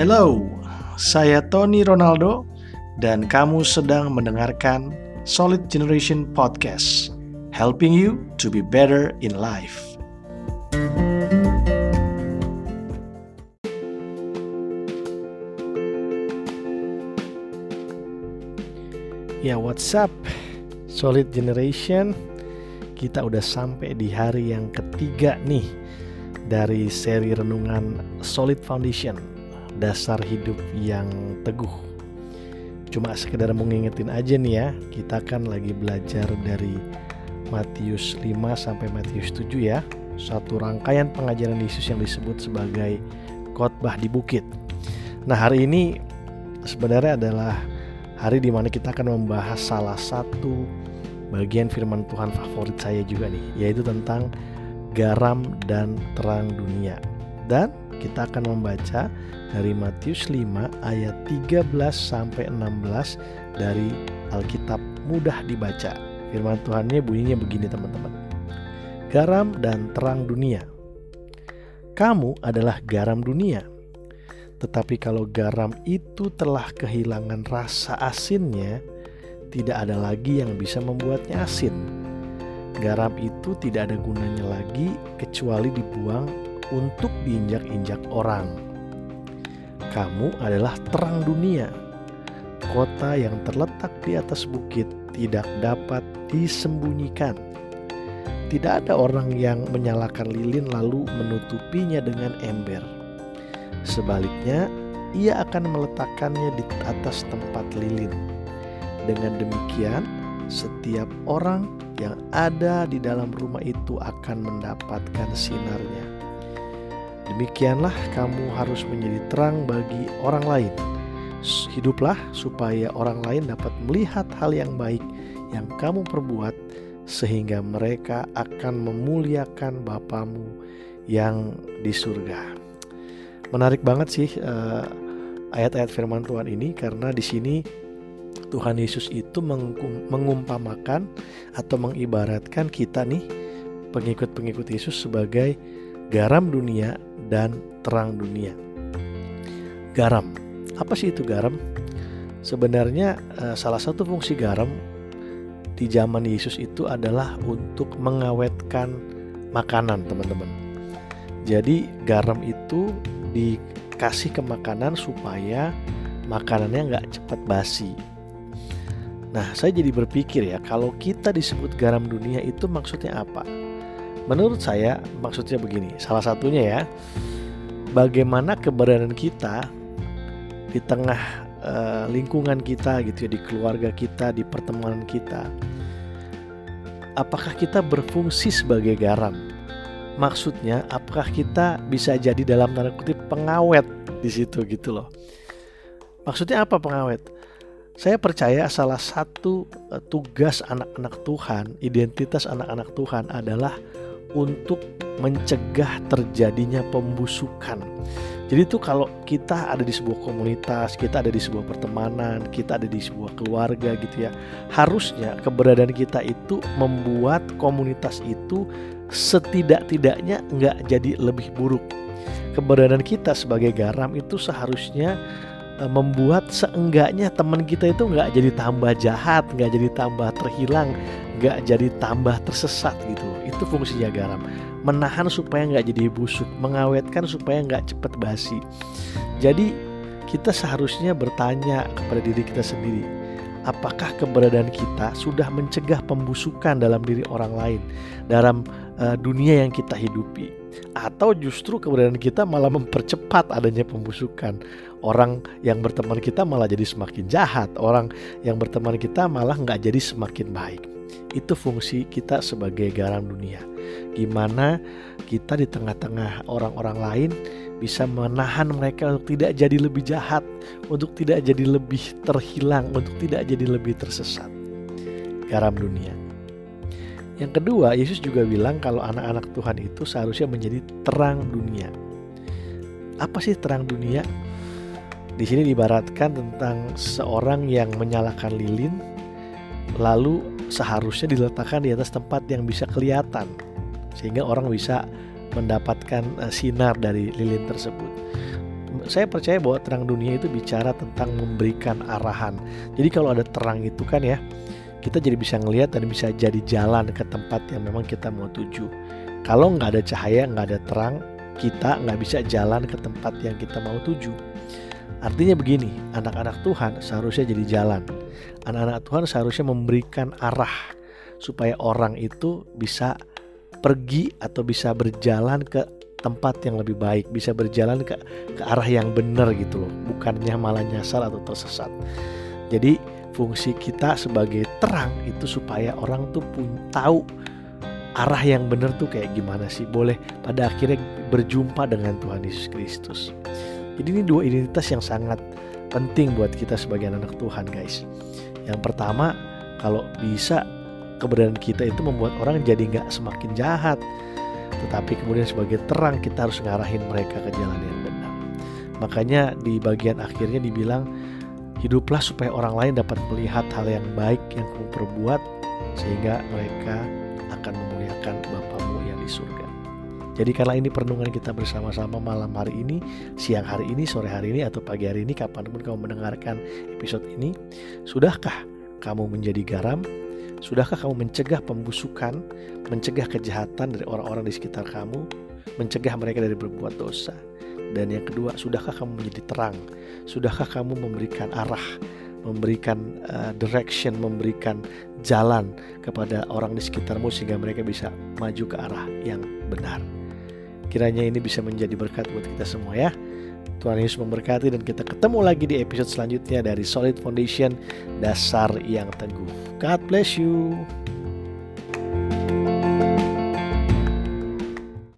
Hello, saya Tony Ronaldo dan kamu sedang mendengarkan Solid Generation Podcast, helping you to be better in life. Ya, what's up? Solid Generation. Kita udah sampai di hari yang ketiga nih dari seri renungan Solid Foundation, dasar hidup yang teguh. Cuma sekedar mau ngingetin aja nih ya, kita kan lagi belajar dari Matius 5 sampai Matius 7 ya. Satu rangkaian pengajaran Yesus yang disebut sebagai khotbah di bukit. Nah, hari ini sebenarnya adalah hari di mana kita akan membahas salah satu bagian firman Tuhan favorit saya juga nih, yaitu tentang garam dan terang dunia. Dan kita akan membaca dari Matius 5 ayat 13 sampai 16 dari Alkitab mudah dibaca. Firman Tuhannya bunyinya begini teman-teman. Garam dan terang dunia. Kamu adalah garam dunia. Tetapi kalau garam itu telah kehilangan rasa asinnya, tidak ada lagi yang bisa membuatnya asin. Garam itu tidak ada gunanya lagi kecuali dibuang untuk diinjak-injak orang. Kamu adalah terang dunia. Kota yang terletak di atas bukit tidak dapat disembunyikan. Tidak ada orang yang menyalakan lilin lalu menutupinya dengan ember Sebaliknya, ia akan meletakkannya di atas tempat lilin. Dengan demikian, setiap orang yang ada di dalam rumah itu akan mendapatkan sinarnya. Demikianlah kamu harus menjadi terang bagi orang lain. Hiduplah supaya orang lain dapat melihat hal yang baik yang kamu perbuat sehingga mereka akan memuliakan Bapamu yang di surga. Menarik banget sih uh, ayat-ayat firman Tuhan ini karena di sini Tuhan Yesus itu mengumpamakan atau mengibaratkan kita nih pengikut-pengikut Yesus sebagai garam dunia dan terang dunia. Garam, apa sih itu garam? Sebenarnya uh, salah satu fungsi garam di zaman Yesus itu adalah untuk mengawetkan makanan, teman-teman. Jadi garam itu dikasih ke makanan supaya makanannya nggak cepat basi. Nah, saya jadi berpikir ya, kalau kita disebut garam dunia itu maksudnya apa? Menurut saya maksudnya begini, salah satunya ya, bagaimana keberadaan kita di tengah uh, lingkungan kita gitu ya, di keluarga kita, di pertemanan kita. Apakah kita berfungsi sebagai garam? maksudnya apakah kita bisa jadi dalam tanda kutip pengawet di situ gitu loh. Maksudnya apa pengawet? Saya percaya salah satu e, tugas anak-anak Tuhan, identitas anak-anak Tuhan adalah untuk mencegah terjadinya pembusukan. Jadi itu kalau kita ada di sebuah komunitas, kita ada di sebuah pertemanan, kita ada di sebuah keluarga gitu ya. Harusnya keberadaan kita itu membuat komunitas itu setidak-tidaknya nggak jadi lebih buruk. Keberadaan kita sebagai garam itu seharusnya membuat seenggaknya teman kita itu nggak jadi tambah jahat, nggak jadi tambah terhilang, nggak jadi tambah tersesat gitu. Itu fungsinya garam, menahan supaya nggak jadi busuk, mengawetkan supaya nggak cepat basi. Jadi kita seharusnya bertanya kepada diri kita sendiri, apakah keberadaan kita sudah mencegah pembusukan dalam diri orang lain dalam uh, dunia yang kita hidupi atau justru keberadaan kita malah mempercepat adanya pembusukan orang yang berteman kita malah jadi semakin jahat orang yang berteman kita malah nggak jadi semakin baik itu fungsi kita sebagai garam dunia gimana kita di tengah-tengah orang-orang lain bisa menahan mereka untuk tidak jadi lebih jahat, untuk tidak jadi lebih terhilang, untuk tidak jadi lebih tersesat. Garam dunia. Yang kedua, Yesus juga bilang kalau anak-anak Tuhan itu seharusnya menjadi terang dunia. Apa sih terang dunia? Di sini dibaratkan tentang seorang yang menyalakan lilin, lalu seharusnya diletakkan di atas tempat yang bisa kelihatan, sehingga orang bisa mendapatkan uh, sinar dari lilin tersebut. saya percaya bahwa terang dunia itu bicara tentang memberikan arahan. Jadi kalau ada terang itu kan ya, kita jadi bisa ngelihat dan bisa jadi jalan ke tempat yang memang kita mau tuju. Kalau nggak ada cahaya, nggak ada terang, kita nggak bisa jalan ke tempat yang kita mau tuju. Artinya begini, anak-anak Tuhan seharusnya jadi jalan. Anak-anak Tuhan seharusnya memberikan arah supaya orang itu bisa pergi atau bisa berjalan ke tempat yang lebih baik, bisa berjalan ke ke arah yang benar gitu loh, bukannya malah nyasar atau tersesat. Jadi fungsi kita sebagai terang itu supaya orang tuh pun tahu arah yang benar tuh kayak gimana sih boleh pada akhirnya berjumpa dengan Tuhan Yesus Kristus. Jadi ini dua identitas yang sangat penting buat kita sebagai anak Tuhan guys. Yang pertama kalau bisa keberadaan kita itu membuat orang jadi nggak semakin jahat tetapi kemudian sebagai terang kita harus ngarahin mereka ke jalan yang benar. Makanya di bagian akhirnya dibilang hiduplah supaya orang lain dapat melihat hal yang baik yang kamu perbuat sehingga mereka akan memuliakan Bapamu yang di surga. Jadi karena ini perenungan kita bersama-sama malam hari ini, siang hari ini, sore hari ini, atau pagi hari ini, kapan pun kamu mendengarkan episode ini, sudahkah kamu menjadi garam Sudahkah kamu mencegah pembusukan, mencegah kejahatan dari orang-orang di sekitar kamu, mencegah mereka dari berbuat dosa? Dan yang kedua, sudahkah kamu menjadi terang? Sudahkah kamu memberikan arah, memberikan uh, direction, memberikan jalan kepada orang di sekitarmu sehingga mereka bisa maju ke arah yang benar? Kiranya ini bisa menjadi berkat buat kita semua ya. Tuhan Yesus memberkati dan kita ketemu lagi di episode selanjutnya dari Solid Foundation Dasar yang Teguh. God bless you.